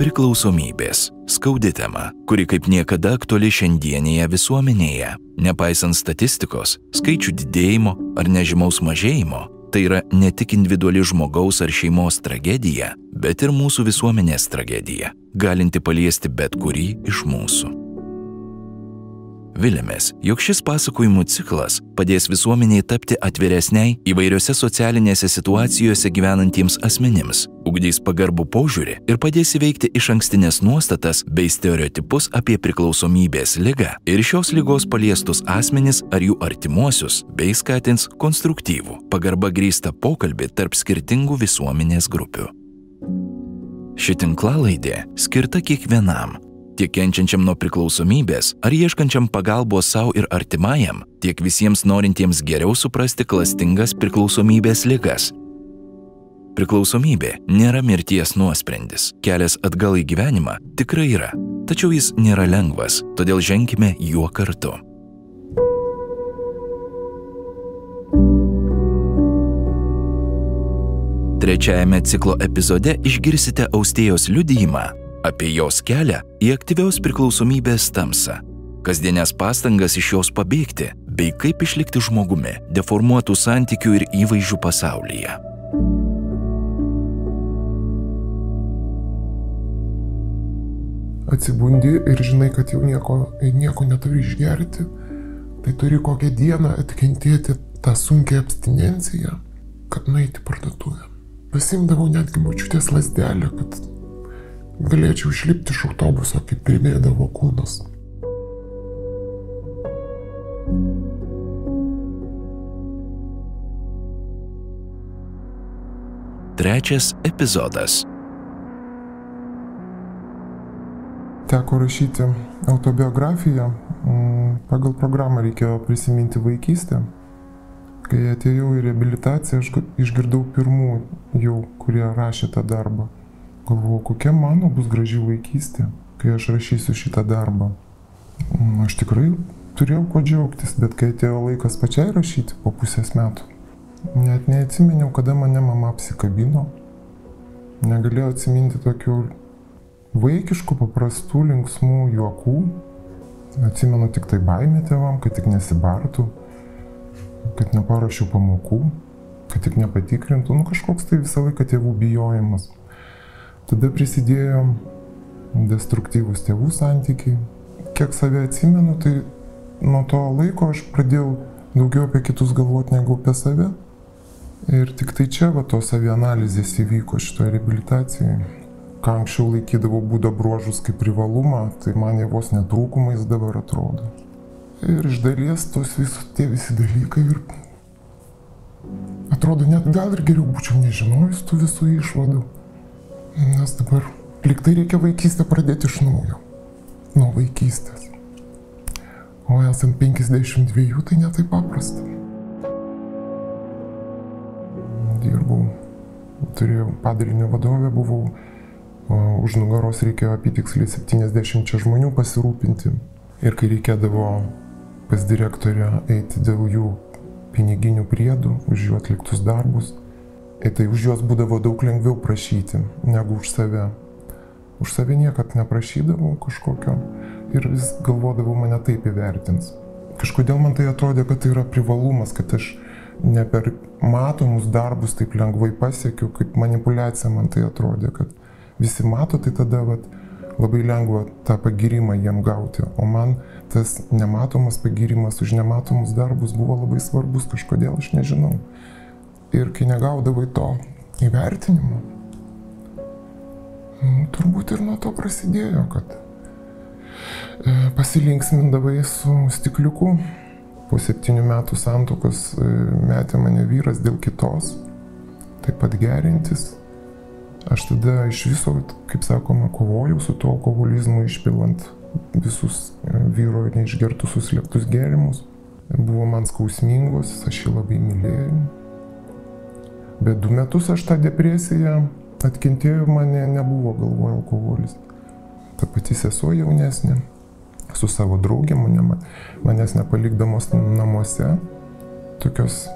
Priklausomybės - skaudi tema, kuri kaip niekada aktuali šiandienėje visuomenėje. Nepaisant statistikos, skaičių didėjimo ar nežymaus mažėjimo, tai yra ne tik individuali žmogaus ar šeimos tragedija, bet ir mūsų visuomenės tragedija, galinti paliesti bet kurį iš mūsų. Vilėmės, jog šis pasakojimų ciklas padės visuomeniai tapti atviresniai įvairiose socialinėse situacijose gyvenantiems asmenims, ugdys pagarbų požiūrį ir padės įveikti iš ankstinės nuostatas bei stereotipus apie priklausomybės lygą ir šios lygos paliestus asmenis ar jų artimuosius, bei skatins konstruktyvų, pagarba grįstą pokalbį tarp skirtingų visuomenės grupių. Ši tinklalaidė skirta kiekvienam tiek kenčiančiam nuo priklausomybės ar ieškančiam pagalbos savo ir artimajam, tiek visiems norintiems geriau suprasti klastingas priklausomybės ligas. Priklausomybė nėra mirties nuosprendis, kelias atgal į gyvenimą tikrai yra, tačiau jis nėra lengvas, todėl ženkime juo kartu. Trečiajame ciklo epizode išgirsite Austėjos liudijimą apie jos kelią į aktyvios priklausomybės tamsą, kasdienės pastangas iš jos pabėgti, bei kaip išlikti žmogumi deformuotų santykių ir įvaizdžių pasaulyje. Atsibundi ir žinai, kad jau nieko, nieko neturi išgerti, tai turi kokią dieną atkentėti tą sunkę abstinenciją, kad nueiti parduotuvę. Pasimdavau netgi močiutės lasdelę, kad galėčiau išlipti iš autobuso, kaip primėdavo kūnas. Trečias epizodas. Teko rašyti autobiografiją. Mm, pagal programą reikėjo prisiminti vaikystę. Kai atėjau į reabilitaciją, aš išgirdau pirmų jau, kurie rašė tą darbą. Galvojau, kokia mano bus graži vaikystė, kai aš rašysiu šitą darbą. Mm, aš tikrai turėjau ko džiaugtis, bet kai atėjo laikas pačiai rašyti po pusės metų, net neatsiminiau, kada mane mama apsikabino. Negalėjau atsiminti tokių vaikiškų, paprastų, linksmų juokų. Atsimenu tik tai baimę tėvam, kad tik nesibartų, kad neparašiau pamokų, kad tik nepatikrintų. Nu kažkoks tai visą laiką tėvų bijojimas. Tada prisidėjo destruktyvūs tėvų santykiai. Kiek save atsimenu, tai nuo to laiko aš pradėjau daugiau apie kitus galvoti negu apie save. Ir tik tai čia va tos savianalizės įvyko šitoje reabilitacijoje. Ką anksčiau laikydavau būdo bruožus kaip privalumą, tai man jie vos netrūkumais dabar atrodo. Ir iš dalies tos visos tie visi dalykai ir atrodo net gal ir geriau būčiau nežinojus tų visų išvadų. Nes dabar liktai reikia vaikystę pradėti iš naujo. Nuo vaikystės. O esant 52, tai netai paprasta. Dirbau, turėjau padalinio vadovę, buvau, už nugaros reikėjo apitiksliai 70 žmonių pasirūpinti. Ir kai reikėdavo pas direktorę eiti dėl jų piniginių priedų, už jų atliktus darbus, Ir tai už juos būdavo daug lengviau prašyti negu už save. Už save niekad neprašydavau kažkokio ir vis galvodavau mane taip įvertins. Kažkodėl man tai atrodė, kad tai yra privalumas, kad aš ne per matomus darbus taip lengvai pasiekiu, kaip manipulacija man tai atrodė, kad visi mato, tai tada vat, labai lengva tą pagirimą jiem gauti. O man tas nematomas pagirimas už nematomus darbus buvo labai svarbus kažkodėl, aš nežinau. Ir kai negaudavai to įvertinimo, nu, turbūt ir nuo to prasidėjo, kad e, pasilinksmindavai su stikliuku. Po septynių metų santokos e, metė mane vyras dėl kitos, taip pat gerintis. Aš tada iš viso, kaip sakoma, kovojau su tuo alkoholizmu, išpilant visus e, vyro neišgertus suslėptus gėrimus. Buvo man skausmingos, aš jį labai mylėjau Bet du metus aš tą depresiją atkentėjau, mane nebuvo galvoje alkoholis. Ta pati sesuo jaunesnė, su savo draugė, mane, manęs nepalikdamos namuose, tokios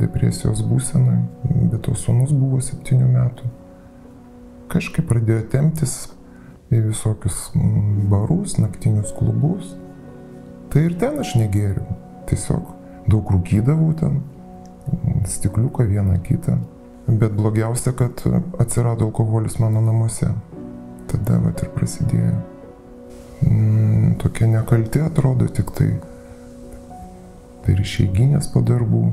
depresijos būsenai, bet to sunus buvo septynių metų. kažkaip pradėjo temptis į visokius mm, barus, naktinius klubus. Tai ir ten aš negėriau. Tiesiog daug rūkydavau ten, stikliuką vieną kitą. Bet blogiausia, kad atsirado alkoholis mano namuose. Tada vat ir prasidėjo. Mm, tokia nekalti atrodo tik tai. Tai ir išeiginės po darbų.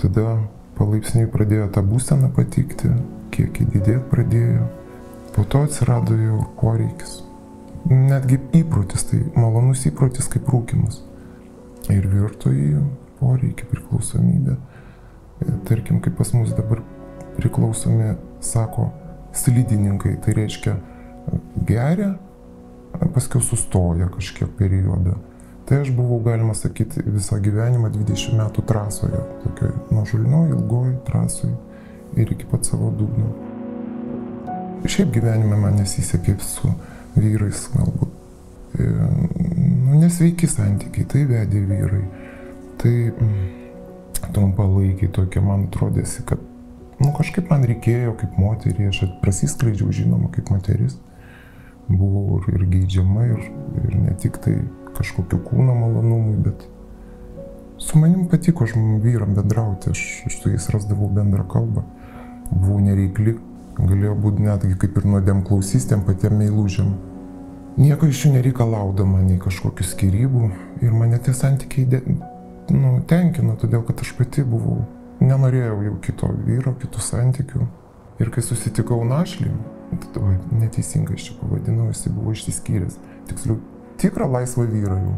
Tada palaipsniui pradėjo tą būseną patikti, kiek įdidėti pradėjo. Po to atsirado jau poreikis. Netgi įprotis, tai malonus įprotis kaip rūkimas. Ir virto į poreikį, priklausomybę. Tarkim, kaip pas mus dabar priklausomi, sako, slidininkai, tai reiškia geria, paskui sustoja kažkiek periodą. Tai aš buvau, galima sakyti, visą gyvenimą 20 metų trasoje, tokioj nuožulnioj, ilgoj trasoj ir iki pat savo dugno. Šiaip gyvenime man nesisekė su vyrais galbūt. E, nu, nesveiki santykiai, tai vedė vyrai. Tai mm, trumpalaikiai tokie man atrodėsi, kad nu, kažkaip man reikėjo kaip moterį, aš prasiskleidžiau žinoma kaip moteris. Buvau ir, ir geidžiama, ir, ir ne tik tai kažkokiu kūno malonumui, bet su manim patiko vyram bendrauti, aš, aš su jais rasdavau bendrą kalbą. Buvau nereikli, Galėjo būti netgi kaip ir nuodėm klausys tiem patiem meilužiam. Nieko iš jų nereikalaudama, nei kažkokių skirybų. Ir mane tie santykiai nu, tenkino, todėl kad aš pati buvau. Nenorėjau jau kito vyro, kitų santykių. Ir kai susitikau našlį, oi, neteisingai aš čia pavadinau, jisai buvo išsiskyręs. Tiksliau, tikrą laisvą vyrą jau.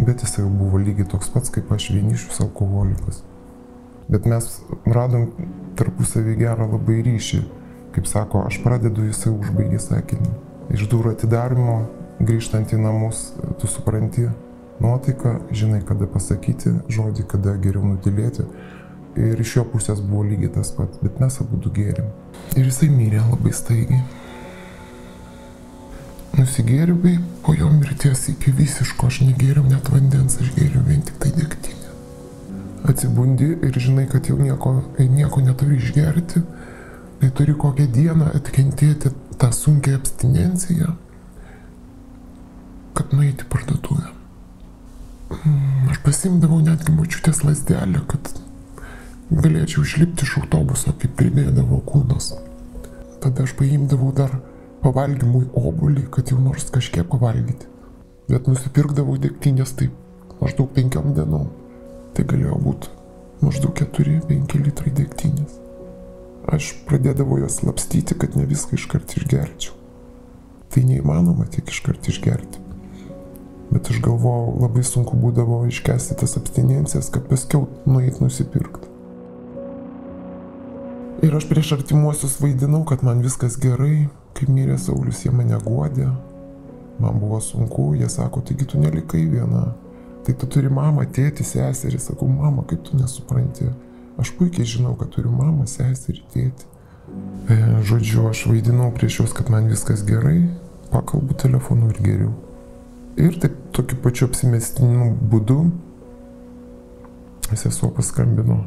Bet jisai jau buvo lygiai toks pats kaip aš vienišius alkoholikas. Bet mes radom tarpusavį gerą labai ryšį Kaip sako, aš pradedu, jisai užbaigė sakinį. Iš durų atidarimo, grįžtant į namus, tu supranti nuotaiką, žinai, kada pasakyti žodį, kada geriau nutilėti. Ir iš jo pusės buvo lygiai tas pats, bet mes abu du gėrim. Ir jisai mirė labai staigiai. Nusigėriau, bei po jo mirties iki visiško aš negėriau net vandens, aš gėriau vien tik tai degtinę. Atsibundi ir žinai, kad jau nieko, nieko neturi išgerti kai turi kokią dieną atkentėti tą sunkę abstinenciją, kad nueiti parduotuvę. Aš pasimdavau netgi močiutės lasdelę, kad galėčiau išlipti iš autobuso, kaip pridėdavo kūnas. Tada aš paimdavau dar pavalgymui obulį, kad jau nors kažkiek pavalgyti. Bet nusipirkdavau degtinės taip maždaug penkiom dienom. Tai galėjo būti maždaug 4-5 litrai degtinės. Aš pradėdavau juos lapstyti, kad ne viską iškart išgerčiau. Tai neįmanoma tiek iškart išgerti. Bet aš galvojau, labai sunku būdavo iškesti tas abstinencijas, kad paskiau nueit nusipirkti. Ir aš prieš artimuosius vaidinau, kad man viskas gerai, kaip mirė Saulis, jie mane guodė. Man buvo sunku, jie sako, taigi tu nelikai viena. Tai tu turi mamą, tėtį, seserį. Sakau, mama, kaip tu nesupranti. Aš puikiai žinau, kad turiu mamą, seserį, tėtį. E, žodžiu, aš vaidinau prieš juos, kad man viskas gerai, pakalbu telefonu ir geriau. Ir taip tokiu pačiu apsimestiniu būdu sesuo paskambino.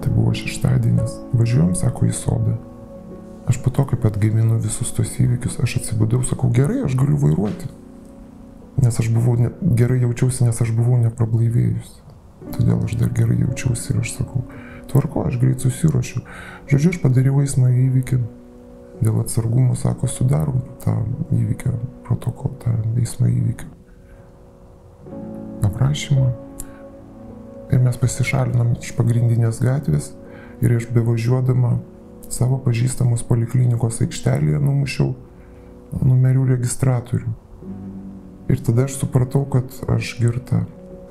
Tai buvo šeštadienis. Važiuojam, sako, į sodą. Aš po to, kaip atgaivinu visus tos įvykius, aš atsibudau, sakau, gerai, aš galiu vairuoti. Nes aš buvau, ne, gerai jaučiausi, nes aš buvau neprablaivėjus. Todėl aš dar gerai jaučiausi ir aš sakau, tvarko, aš greit susiuošiu. Žodžiu, aš padariau eismo įvykį. Dėl atsargumo, sako, sudarom tą įvykio protokolą, tą eismo įvykį. Aprašymą. Ir mes pasišalinam iš pagrindinės gatvės ir aš bevažiuodama savo pažįstamus poliklinikos aikštelėje numušiau numerių registratorių. Ir tada aš supratau, kad aš girta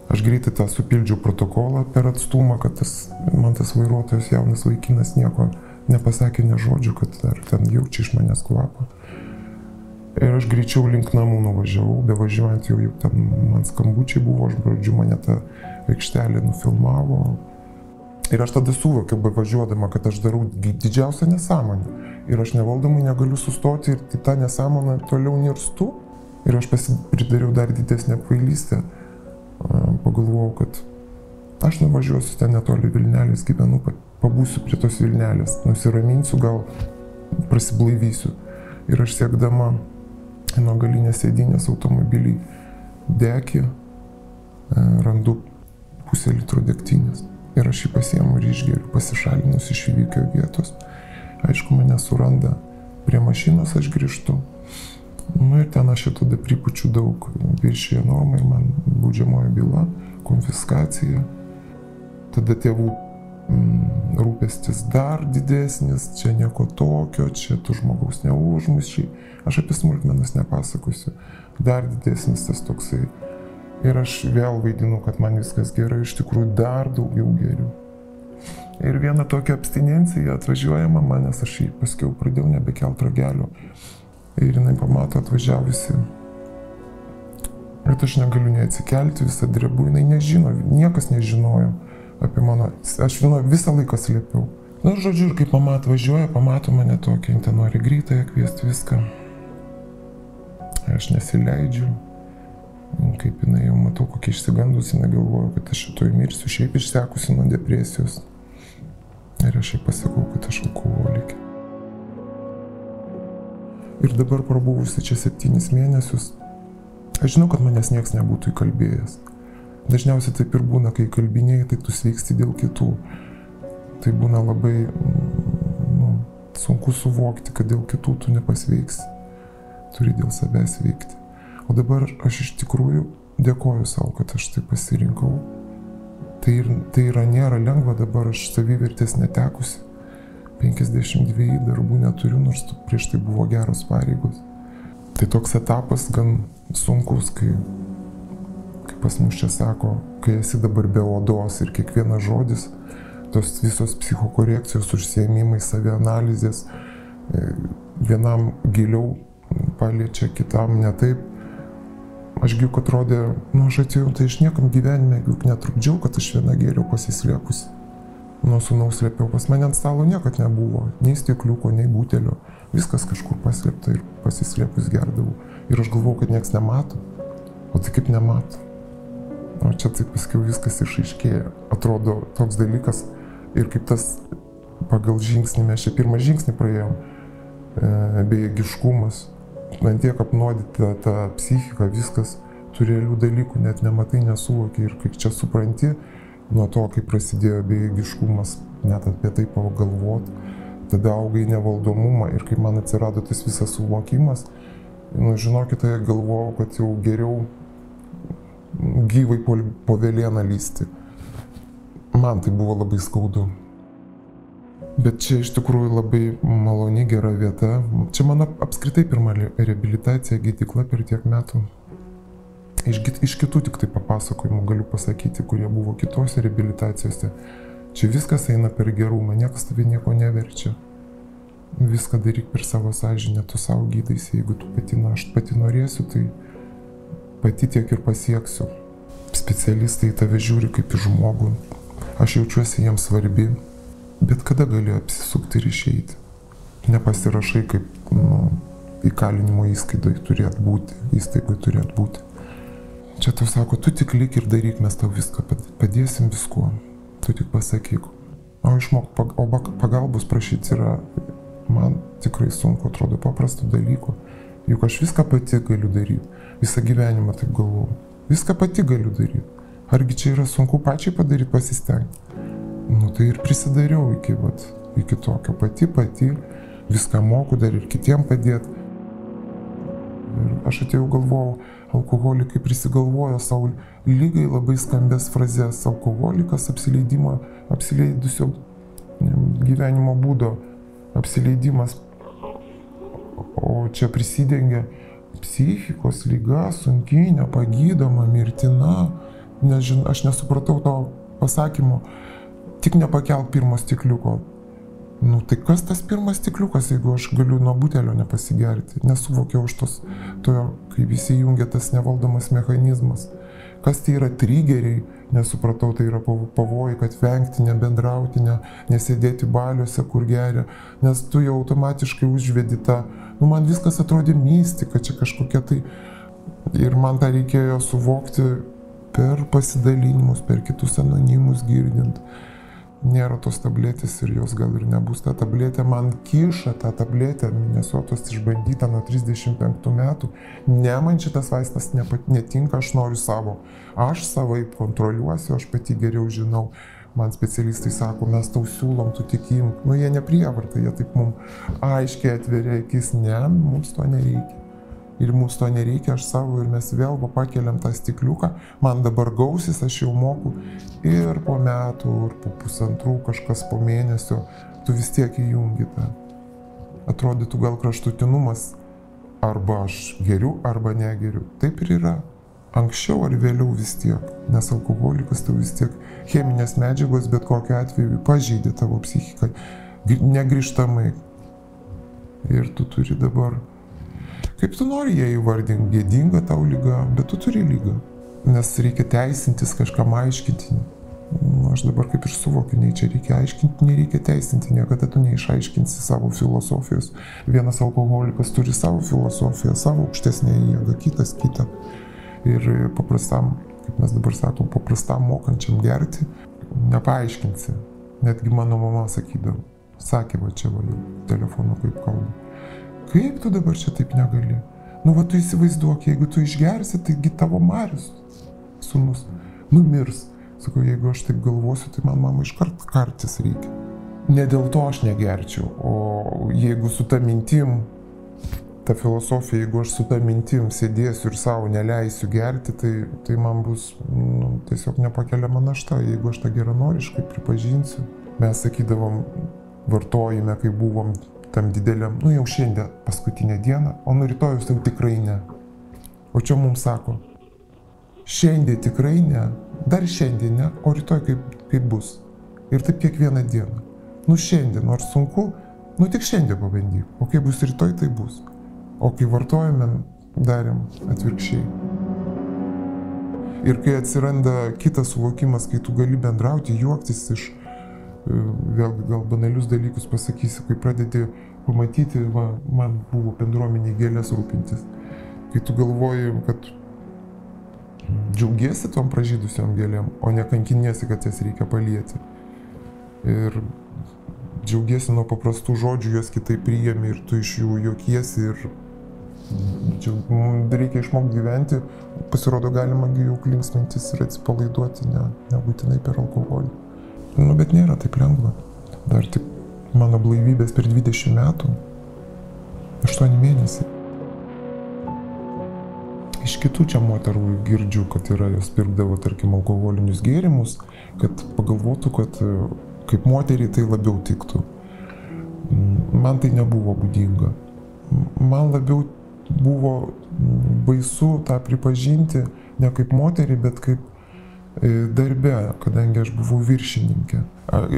Aš greitai tą supildžiau protokolą per atstumą, kad tas, man tas vairuotojas jaunas vaikinas nieko nepasakė ne žodžių, kad ar ten jaučia iš manęs kvapą. Ir aš greičiau link namų nuvažiavau, bevažiuojant jau, jau ten man skambučiai buvo, aš pradžiu mane tą aikštelę nufilmavo. Ir aš tada suvokiau, bevažiuodama, kad aš darau didžiausią nesąmonę. Ir aš nevaldomai negaliu sustoti ir tą nesąmonę toliau nirstu. Ir aš pridariau dar didesnę kvailystę pagalvojau, kad aš nuvažiuosiu ten netoli Vilnelės, gyvenu, pabūsiu prie tos Vilnelės, nusiraminsiu gal prasiblaivysiu. Ir aš siekdama nuo galinės sėdinės automobilį dekį, e, randu pusę litro degtinės. Ir aš jį pasiemu ir išgeriu, pasišalinus iš įvykio vietos. Aišku, mane suranda prie mašinos, aš grįžtu. Nu ir ten aš jau tada pripučiu daug viršyje normai, man baudžiamoji byla, konfiskacija. Tada tėvų mm, rūpestis dar didesnis, čia nieko tokio, čia tu žmogaus neužmušiai. Aš apie smulkmenas nepasakosiu. Dar didesnis tas toksai. Ir aš vėl vaidinu, kad man viskas gerai, iš tikrųjų dar daugiau geriau. Ir viena tokia abstinencija atvažiuoja mama, nes aš jį paskiau pradėjau nebekelt ragelio. Ir jinai pamato atvažiavusi. Bet aš negaliu neatsikelti, visą drebu, jinai nežino, niekas nežinojo apie mano, aš vieno, visą laiką slėpiau. Na, nu, žodžiu, ir kaip mama atvažiuoja, pamato mane jin ten nori greitąją kviesti viską. Aš nesileidžiu. Kaip jinai jau matau, kokia išsigandusi, jinai galvoja, kad aš šitoj mirsiu, šiaip išsekusi nuo depresijos. Ir aš jai pasakau, kad aš alkoholikė. Ir dabar prabuvusi čia septynis mėnesius, aš žinau, kad manęs niekas nebūtų įkalbėjęs. Dažniausiai taip ir būna, kai kalbinėjai, tai tu sveiksti dėl kitų. Tai būna labai nu, sunku suvokti, kad dėl kitų tu nepasveiksi. Turi dėl savęs veikti. O dabar aš iš tikrųjų dėkoju savo, kad aš tai pasirinkau Tai, tai yra nėra lengva dabar, aš savivertės netekusi. 52 darbų neturiu, nors prieš tai buvo geros pareigos. Tai toks etapas gan sunkus, kai, kai pas mus čia sako, kai esi dabar be odos ir kiekvienas žodis, tos visos psichokorekcijos užsiemimai, savianalizės, e, vienam giliau paliečia, kitam ne taip Aš juk atrodė, nu aš atėjau, tai aš niekam gyvenime juk netrukdžiau, kad aš viena gėriau pasislėpusi. Nuo sunaus slėpiau, pas mane ant stalo niekad nebuvo, nei stikliuko, nei butelio. Viskas kažkur paslėpta ir pasislėpus gerdavau. Ir aš galvojau, kad niekas nemato. O tai kaip nemato. O čia taip paskiau viskas išaiškėja. Atrodo toks dalykas ir kaip tas pagal žingsnį, mes čia pirmą žingsnį praėjom, e, bejėgiškumas, man tiek apnuodyta ta psichika, viskas, tų realių dalykų net nematai, nesuvoki ir kai čia supranti, nuo to, kai prasidėjo bejėgiškumas, net apie tai pagalvot, tada augai nevaldomumą ir kai man atsirado tas visas suvokimas, nu, žinokite, galvojau, kad jau geriau gyvai po, po vėlieną lysti. Man tai buvo labai skaudu. Bet čia iš tikrųjų labai maloni, gera vieta. Čia mano apskritai pirma reabilitacija gydykla per tiek metų. Iš, iš kitų tik tai papasakojimų galiu pasakyti, kurie buvo kitose reabilitacijose. Čia viskas eina per gerumą, niekas tave nieko neverčia. Viską daryk per savo sąžinę, tu savo gydaisi, jeigu tu pati, na, aš pati norėsiu, tai pati tiek ir pasieksiu. Specialistai tave žiūri kaip į žmogų, aš jaučiuosi jiems svarbi, Bet kada gali apsisukti ir išeiti? Nepasirašai kaip nu, įkalinimo įskaidai turėtų būti, įstaigai turėtų būti. Čia tau sako, tu tik lik ir daryk, mes tau viską padėsim viskuo. Tu tik pasakyk. O išmok, o pagalbos prašyti yra, man tikrai sunku, atrodo, paprastų dalykų. Juk aš viską pati galiu daryti. Visą gyvenimą taip galvoju. Viską pati galiu daryti. Argi čia yra sunku pačiai padaryti, pasistengti. Nu tai ir prisidariau iki, vat, iki tokio pati, pati, viską moku dar ir kitiem padėti. Ir aš atėjau galvojau, alkoholikai prisigalvojo savo lygai labai skambės frazės alkoholikas apsileidimo, apsileidusio gyvenimo būdo apsileidimas. O čia prisidengia psichikos lyga, sunkiai, nepagydoma, mirtina. Nežin, aš nesupratau to pasakymo tik nepakelk pirmo stikliuko. Nu tai kas tas pirmas stikliukas, jeigu aš galiu nuo butelio nepasigerti? Nesuvokiau už tos, to, kai visi jungia tas nevaldomas mechanizmas. Kas tai yra trigeriai, nesupratau, tai yra pavojai, kad vengti, nebendrauti, ne, nesėdėti baliuose, kur geria, nes tu jau automatiškai užvedi tą, nu man viskas atrodė mistika, čia kažkokia tai, ir man tą reikėjo suvokti per pasidalinimus, per kitus anonimus girdint nėra tos tabletės ir jos gal ir nebus. Ta tabletė man kiša, ta tabletė Minnesotos išbandyta nuo 35 metų. Ne, man šitas vaistas nepat, netinka, aš noriu savo. Aš savai kontroliuosiu, aš pati geriau žinau. Man specialistai sako, mes tau siūlom, tu tik imk. Nu, jie neprievarta, jie taip mums aiškiai atveria akis, ne, mums to nereikia ir mums to nereikia, aš savo ir mes vėl pakeliam tą stikliuką, man dabar gausis, aš jau moku ir po metų, ir po pusantrų, kažkas po mėnesio, tu vis tiek įjungi tą. Atrodytų gal kraštutinumas, arba aš geriu, arba negeriu. Taip ir yra. Anksčiau ar vėliau vis tiek, nes alkoholikas tau vis tiek cheminės medžiagos bet kokiu atveju pažeidė tavo psichiką negrižtamai. Ir tu turi dabar Kaip tu nori ją įvardinti, gėdinga tau lyga, bet tu turi lygą. Nes reikia teisintis, kažkam aiškinti. Nu, aš dabar kaip ir suvokiu, nei čia reikia aiškinti, nei reikia teisinti, niekada tu neišaiškinsi savo filosofijos. Vienas alkoholikas turi savo filosofiją, savo aukštesnę jėgą, kitas kitą. Ir paprastam, kaip mes dabar sakom, paprastam mokančiam gerti, nepaaiškinsi. Netgi mano mama sakydavo, sakė va čia va jau telefonu kaip kalba Kaip tu dabar čia taip negali? Nu, va tu įsivaizduok, jeigu tu išgersi, taigi tavo Marius, sunus, numirs. Sakau, jeigu aš taip galvosiu, tai man mama iškart kartis reikia. Ne dėl to aš negerčiau, o jeigu su ta mintim, ta filosofija, jeigu aš su ta mintim sėdėsiu ir savo neleisiu gerti, tai, tai man bus nu, tiesiog nepakeliama našta, jeigu aš tą geranoriškai pripažinsiu. Mes sakydavom, vartojime, kai buvom tam dideliam, nu jau šiandien paskutinę dieną, o nuo rytojus jau tikrai ne. O čia mums sako, šiandien tikrai ne, dar šiandien ne, o rytoj kaip, kaip bus. Ir taip kiekvieną dieną. Nu šiandien, nors sunku, nu tik šiandien pabandyk, o kai bus rytoj, tai bus. O kai vartojame, darėm atvirkščiai. Ir kai atsiranda kitas suvokimas, kai tu gali bendrauti, juoktis iš vėlgi gal banalius dalykus pasakysiu, kai pradedi pamatyti, va, man buvo bendruomeniai gėlės rūpintis. Kai tu galvoji, kad džiaugiesi tom pražydusiam gėlėm, o ne kankiniesi, kad jas reikia palieti. Ir džiaugiesi nuo paprastų žodžių, juos kitaip priėmė ir tu iš jų jokiesi ir čia reikia išmokti gyventi, pasirodo galima jau klinksmintis ir atsipalaiduoti, ne, nebūtinai per alkoholį. Nu, bet nėra taip lengva. Dar tik mano blaivybės per 20 metų. 8 mėnesiai. Iš kitų čia moterų girdžiu, kad yra jos pirkdavo, tarkim, alkoholinius gėrimus, kad pagalvotų, kad e, kaip moteriai tai labiau tiktų. Man tai nebuvo būdinga. Man labiau buvo baisu tą pripažinti ne kaip moterį, bet kaip E, darbe, kadangi aš buvau viršininkė.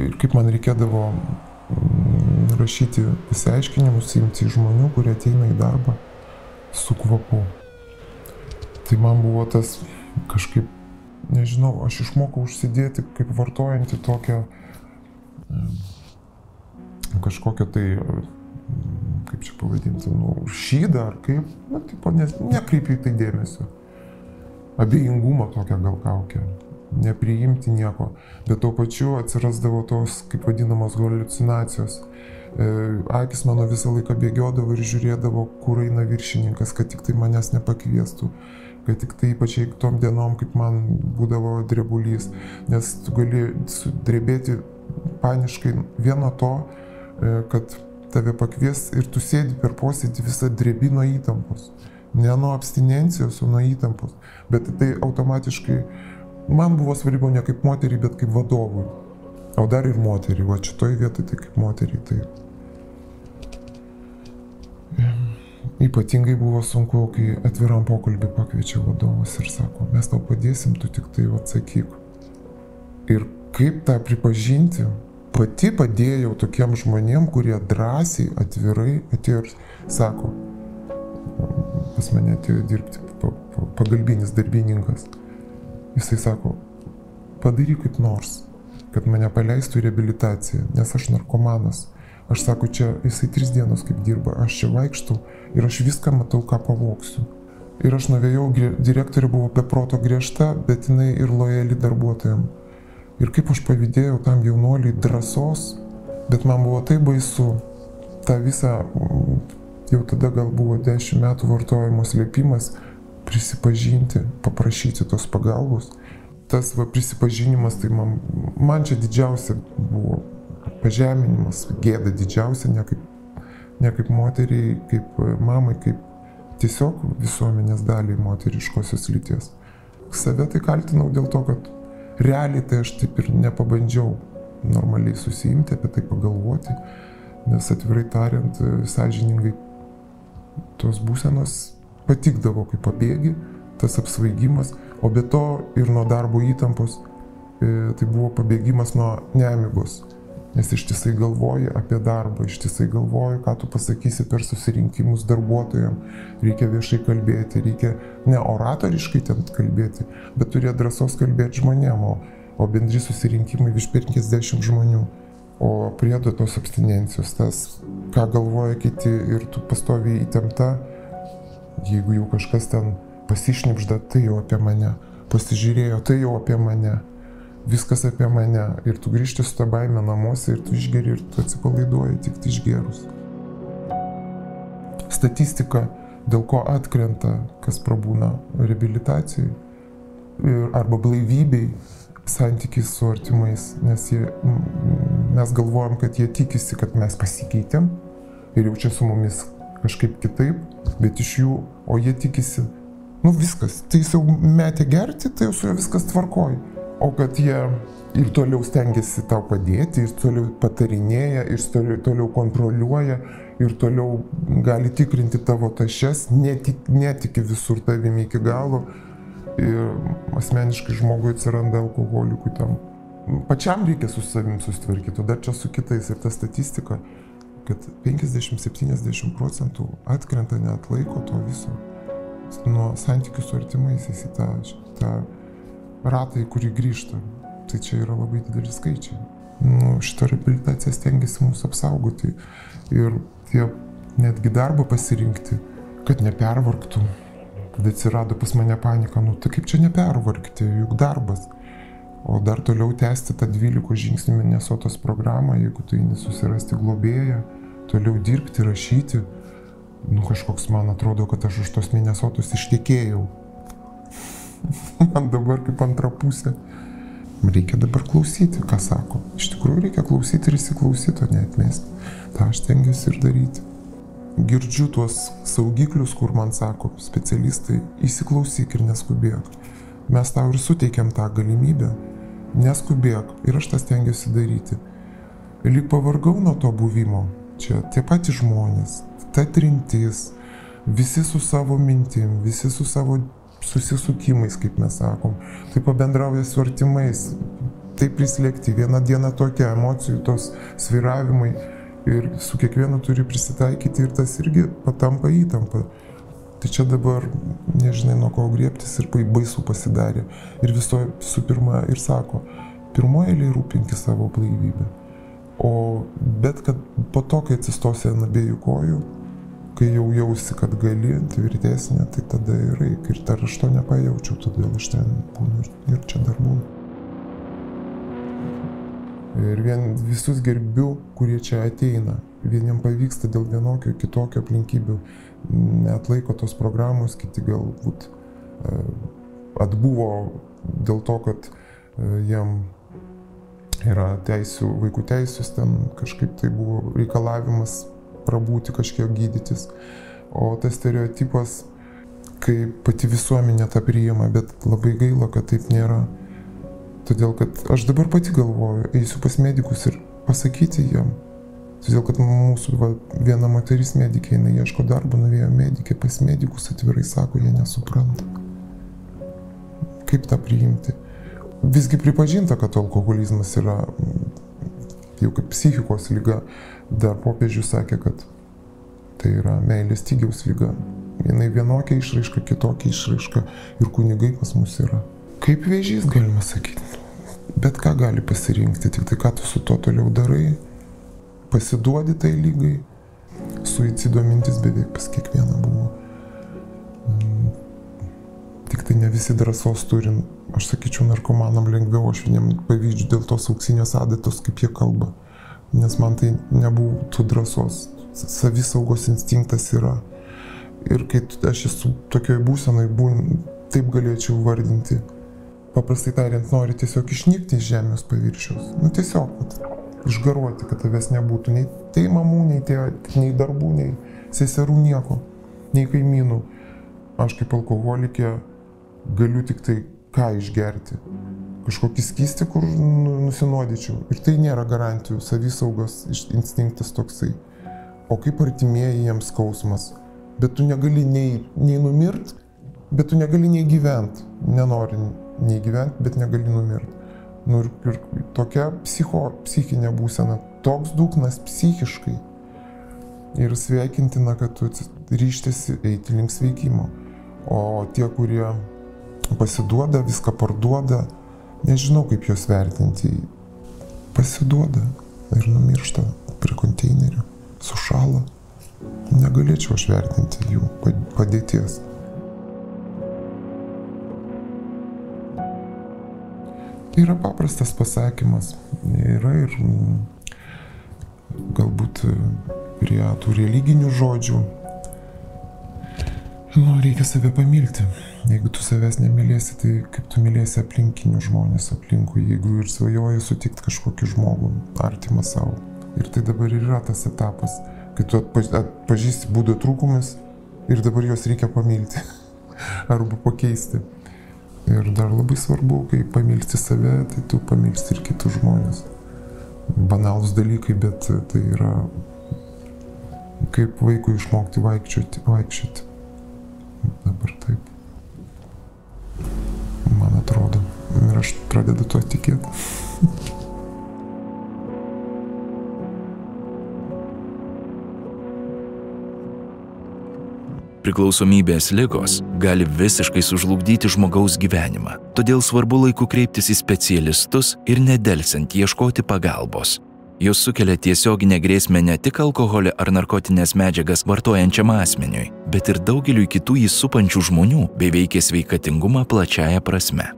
Ir kaip man reikėdavo mm, rašyti pasiaiškinimus, imti žmonių, kurie ateina į darbą su kvapu. Tai man buvo tas kažkaip, nežinau, aš išmokau užsidėti kaip vartojantį tokią kažkokią tai, kaip čia pavadinti, nu, šydą ar kaip, na, tipo, nes nekreipiu į tai dėmesio abejingumo tokią gal kaukę, nepriimti nieko, bet tuo pačiu atsirasdavo tos, kaip vadinamos, halucinacijos. E, akis mano visą laiką bėgiodavo ir žiūrėdavo, kur eina viršininkas, kad tik tai manęs nepakviestų, kad tik tai ypač tom dienom, kaip man būdavo drebulys, nes tu gali drebėti paniškai vieno to, e, kad tave pakvies ir tu sėdi per posėdį visą drebino įtampos. Ne nuo abstinencijos, o nuo įtampos. Bet tai automatiškai man buvo svarbu ne kaip moteriai, bet kaip vadovui. O dar ir moteriai, va šitoj vietoj tai kaip moteriai tai. Ypatingai buvo sunku, kai atviram pokalbį pakviečia vadovas ir sako, mes tau padėsim, tu tik tai atsakyk. Ir kaip tą pripažinti, pati padėjau tokiem žmonėm, kurie drąsiai, atvirai atėjo ir sako, pas mane atėjo dirbti pagalbinis darbininkas. Jisai sako, padaryk kaip nors, kad mane paleistų į reabilitaciją, nes aš narkomanas. Aš sako, čia jisai tris dienos kaip dirba, aš čia vaikštau ir aš viską matau, ką pavoksiu. Ir aš nuvėjau, direktorė buvo be proto griežta, bet jinai ir lojali darbuotojams. Ir kaip aš pavydėjau tam jaunuoliui drąsos, bet man buvo tai baisu. Ta visa, jau tada gal buvo 10 metų vartojimo slėpimas, prisipažinti, paprašyti tos pagalbos. Tas va, prisipažinimas, tai man, man čia didžiausia buvo pažeminimas, gėda didžiausia, ne kaip, ne kaip moteriai, kaip mamai, kaip tiesiog visuomenės daliai moteriškosios lyties. Save tai kaltinau dėl to, kad realiai tai aš taip ir nepabandžiau normaliai susijimti apie tai pagalvoti, nes atvirai tariant, sąžiningai tos būsenos patikdavo kaip pabėgi, tas apsvaigimas, o be to ir nuo darbo įtampos e, tai buvo pabėgimas nuo nemigos. Nes ištisai galvoji apie darbą, ištisai galvoji, ką tu pasakysi per susirinkimus darbuotojams, reikia viešai kalbėti, reikia ne oratoriškai ten kalbėti, bet turėti drąsos kalbėti žmonėm, o, o bendri susirinkimai virš 50 žmonių. O priedo tos abstinencijos, tas, ką galvoja kiti ir tu pastoviai įtempta, jeigu jau kažkas ten pasišnipžda, tai jau apie mane, pasižiūrėjo, tai jau apie mane. Viskas apie mane. Ir tu grįžti su ta baime namuose ir tu išgeri ir tu atsipalaiduoji tik išgerus. Statistika, dėl ko atkrenta, kas prabūna reabilitacijai arba blaivybei, santykis su artimais, nes jie, mes galvojam, kad jie tikisi, kad mes pasikeitėm ir jau čia su mumis kažkaip kitaip, bet iš jų, o jie tikisi, nu viskas, tai jis jau metė gerti, tai jau su juo viskas tvarkoja o kad jie ir toliau stengiasi tau padėti, ir toliau patarinėja, ir toliau, toliau kontroliuoja, ir toliau gali tikrinti tavo tašes, netik, netiki visur tavimi iki galo. Ir asmeniškai žmogui atsiranda alkoholikų tam. Pačiam reikia su savim susitvarkyti, o dar čia su kitais. Ir ta statistika, kad 50-70 procentų atkrenta, net laiko to viso. Nuo santykių su artimaisiais į tą, tą ratą, į kurį grįžta. Tai čia yra labai dideli skaičiai. Nu, šitą reabilitaciją stengiasi mūsų apsaugoti ir tie netgi darbą pasirinkti, kad nepervargtų. Kad atsirado pas mane panika, nu tai kaip čia nepervargti, juk darbas. O dar toliau tęsti tą 12 žingsnių Minnesotos programą, jeigu tu eini susirasti globėją, toliau dirbti, rašyti. Nu kažkoks man atrodo, kad aš už tos Minnesotos ištekėjau man dabar kaip antra pusė. Reikia dabar klausyti, ką sako. Iš tikrųjų reikia klausyti ir įsiklausyti, o neatmesti. Ta aš tengiuosi ir daryti. Girdžiu tuos saugiklius, kur man sako specialistai, įsiklausyk ir neskubėk. Mes tau ir suteikiam tą galimybę. Neskubėk ir aš tas tengiuosi daryti. Lyg pavargau nuo to buvimo. Čia tie patys žmonės, ta trintis, visi su savo mintim, visi su savo susisukimais, kaip mes sakom, taip pabendrauja su artimais, taip prislėgti, vieną dieną tokia emocijų, tos sviravimai ir su kiekvienu turi prisitaikyti ir tas irgi patampa įtampa. Tai čia dabar nežinai nuo ko griebtis ir baisu pasidarė. Ir viso, visų pirma, ir sako, pirmoje eilėje rūpinki savo blaivybę. O bet kad po to, kai atsistosi ant abiejų kojų, kai jau jausi, kad gali, tvirtesnė, tai tada ir eik. Ir dar aš to nepajaučiau, todėl aš ten būnu ir, ir čia dar būnu. Ir vien visus gerbiu, kurie čia ateina. Vieniem pavyksta dėl vienokio, kitokio aplinkybių, net laiko tos programos, kiti galbūt e, atbuvo dėl to, kad e, jiem yra teisų, vaikų teisės, ten kažkaip tai buvo reikalavimas prabūti kažkiek gydytis. O tas stereotipas, kai pati visuomenė tą priima, bet labai gaila, kad taip nėra. Todėl, kad aš dabar pati galvoju, eisiu pas medikus ir pasakyti jiem. Todėl, kad mūsų va, viena moteris medikė, jinai ieško darbo, nuėjo medikė pas medikus, atvirai sako, jie nesupranta. Kaip tą priimti? Visgi pripažinta, kad alkoholizmas yra jau kaip psichikos lyga, Dar popiežius sakė, kad tai yra meilės stygiaus lyga. Jinai vienokia išraiška, kitokia išraiška ir kunigai pas mus yra. Kaip vėžys galima sakyti. Bet ką gali pasirinkti, tik tai ką tu su to toliau darai, pasiduodi tai lygai. Suicido mintis beveik pas kiekvieną buvo. Mm. Tik tai ne visi drąsos turim aš sakyčiau, narkomanam lengviau, aš vieniem pavydžiu dėl tos auksinės adatos, kaip jie kalba. Nes man tai nebūtų drąsos. Savisaugos instinktas yra. Ir kai aš esu tokioj būsenai, taip galėčiau vardinti. Paprastai tariant, nori tiesiog išnykti iš žemės paviršiaus. Nu tiesiog, vat, išgaruoti, kad tavęs nebūtų nei tai mamų, nei, tė, nei darbų, nei seserų nieko, nei kaimynų. Aš kaip alkoholikė galiu tik tai ką išgerti. Kažkokį skystį, kur nu, nusinuodyčiau. Ir tai nėra garantijų, savisaugos instinktas toksai. O kaip artimieji jiems skausmas. Bet tu negali nei, nei numirt, bet tu negali nei gyventi. Nenori nei gyventi, bet negali numirti. Nu ir, ir tokia psicho, psichinė būsena, toks dugnas psichiškai. Ir sveikintina, kad tu ryštėsi eiti link sveikimo. O tie, kurie pasiduoda, viską parduoda, nežinau kaip juos vertinti, pasiduoda ir numiršta prie konteinerio, sušala. Negalėčiau aš vertinti jų padėties. Tai yra paprastas pasakymas. Yra ir galbūt prie tų religinių žodžių. Nu, reikia save pamilti. Jeigu tu savęs nemylėsi, tai kaip tu mylėsi aplinkinius žmonės aplinkui, jeigu ir svajoji sutikti kažkokį žmogų, artimą savo. Ir tai dabar ir yra tas etapas, kai tu atpažįsti būdo trūkumus ir dabar juos reikia pamilti arba pakeisti. Ir dar labai svarbu, kai pamilsti save, tai tu pamilsti ir kitus žmonės. Banalus dalykai, bet tai yra kaip vaikui išmokti vaikščioti. vaikščioti. Dabar taip. Man atrodo. Ir aš pradedu tuo tikėti. Priklausomybės lygos gali visiškai sužlugdyti žmogaus gyvenimą. Todėl svarbu laiku kreiptis į specialistus ir nedelsiant ieškoti pagalbos. Jos sukelia tiesioginę grėsmę ne tik alkoholį ar narkotinės medžiagas vartojančiam asmeniui, bet ir daugeliu kitų jį supančių žmonių bei veikia sveikatingumą plačiaja prasme.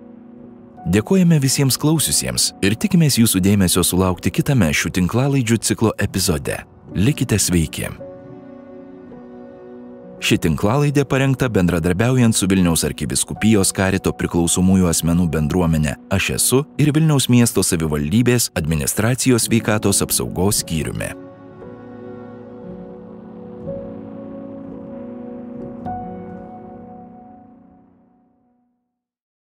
Dėkojame visiems klausiusiems ir tikimės jūsų dėmesio sulaukti kitame šių tinklalaidžių ciklo epizode. Likite sveiki! Ši tinklalaidė parengta bendradarbiaujant su Vilniaus arkiviskupijos karito priklausomųjų asmenų bendruomenė Aš esu ir Vilniaus miesto savivaldybės administracijos veikatos apsaugos skyriumi.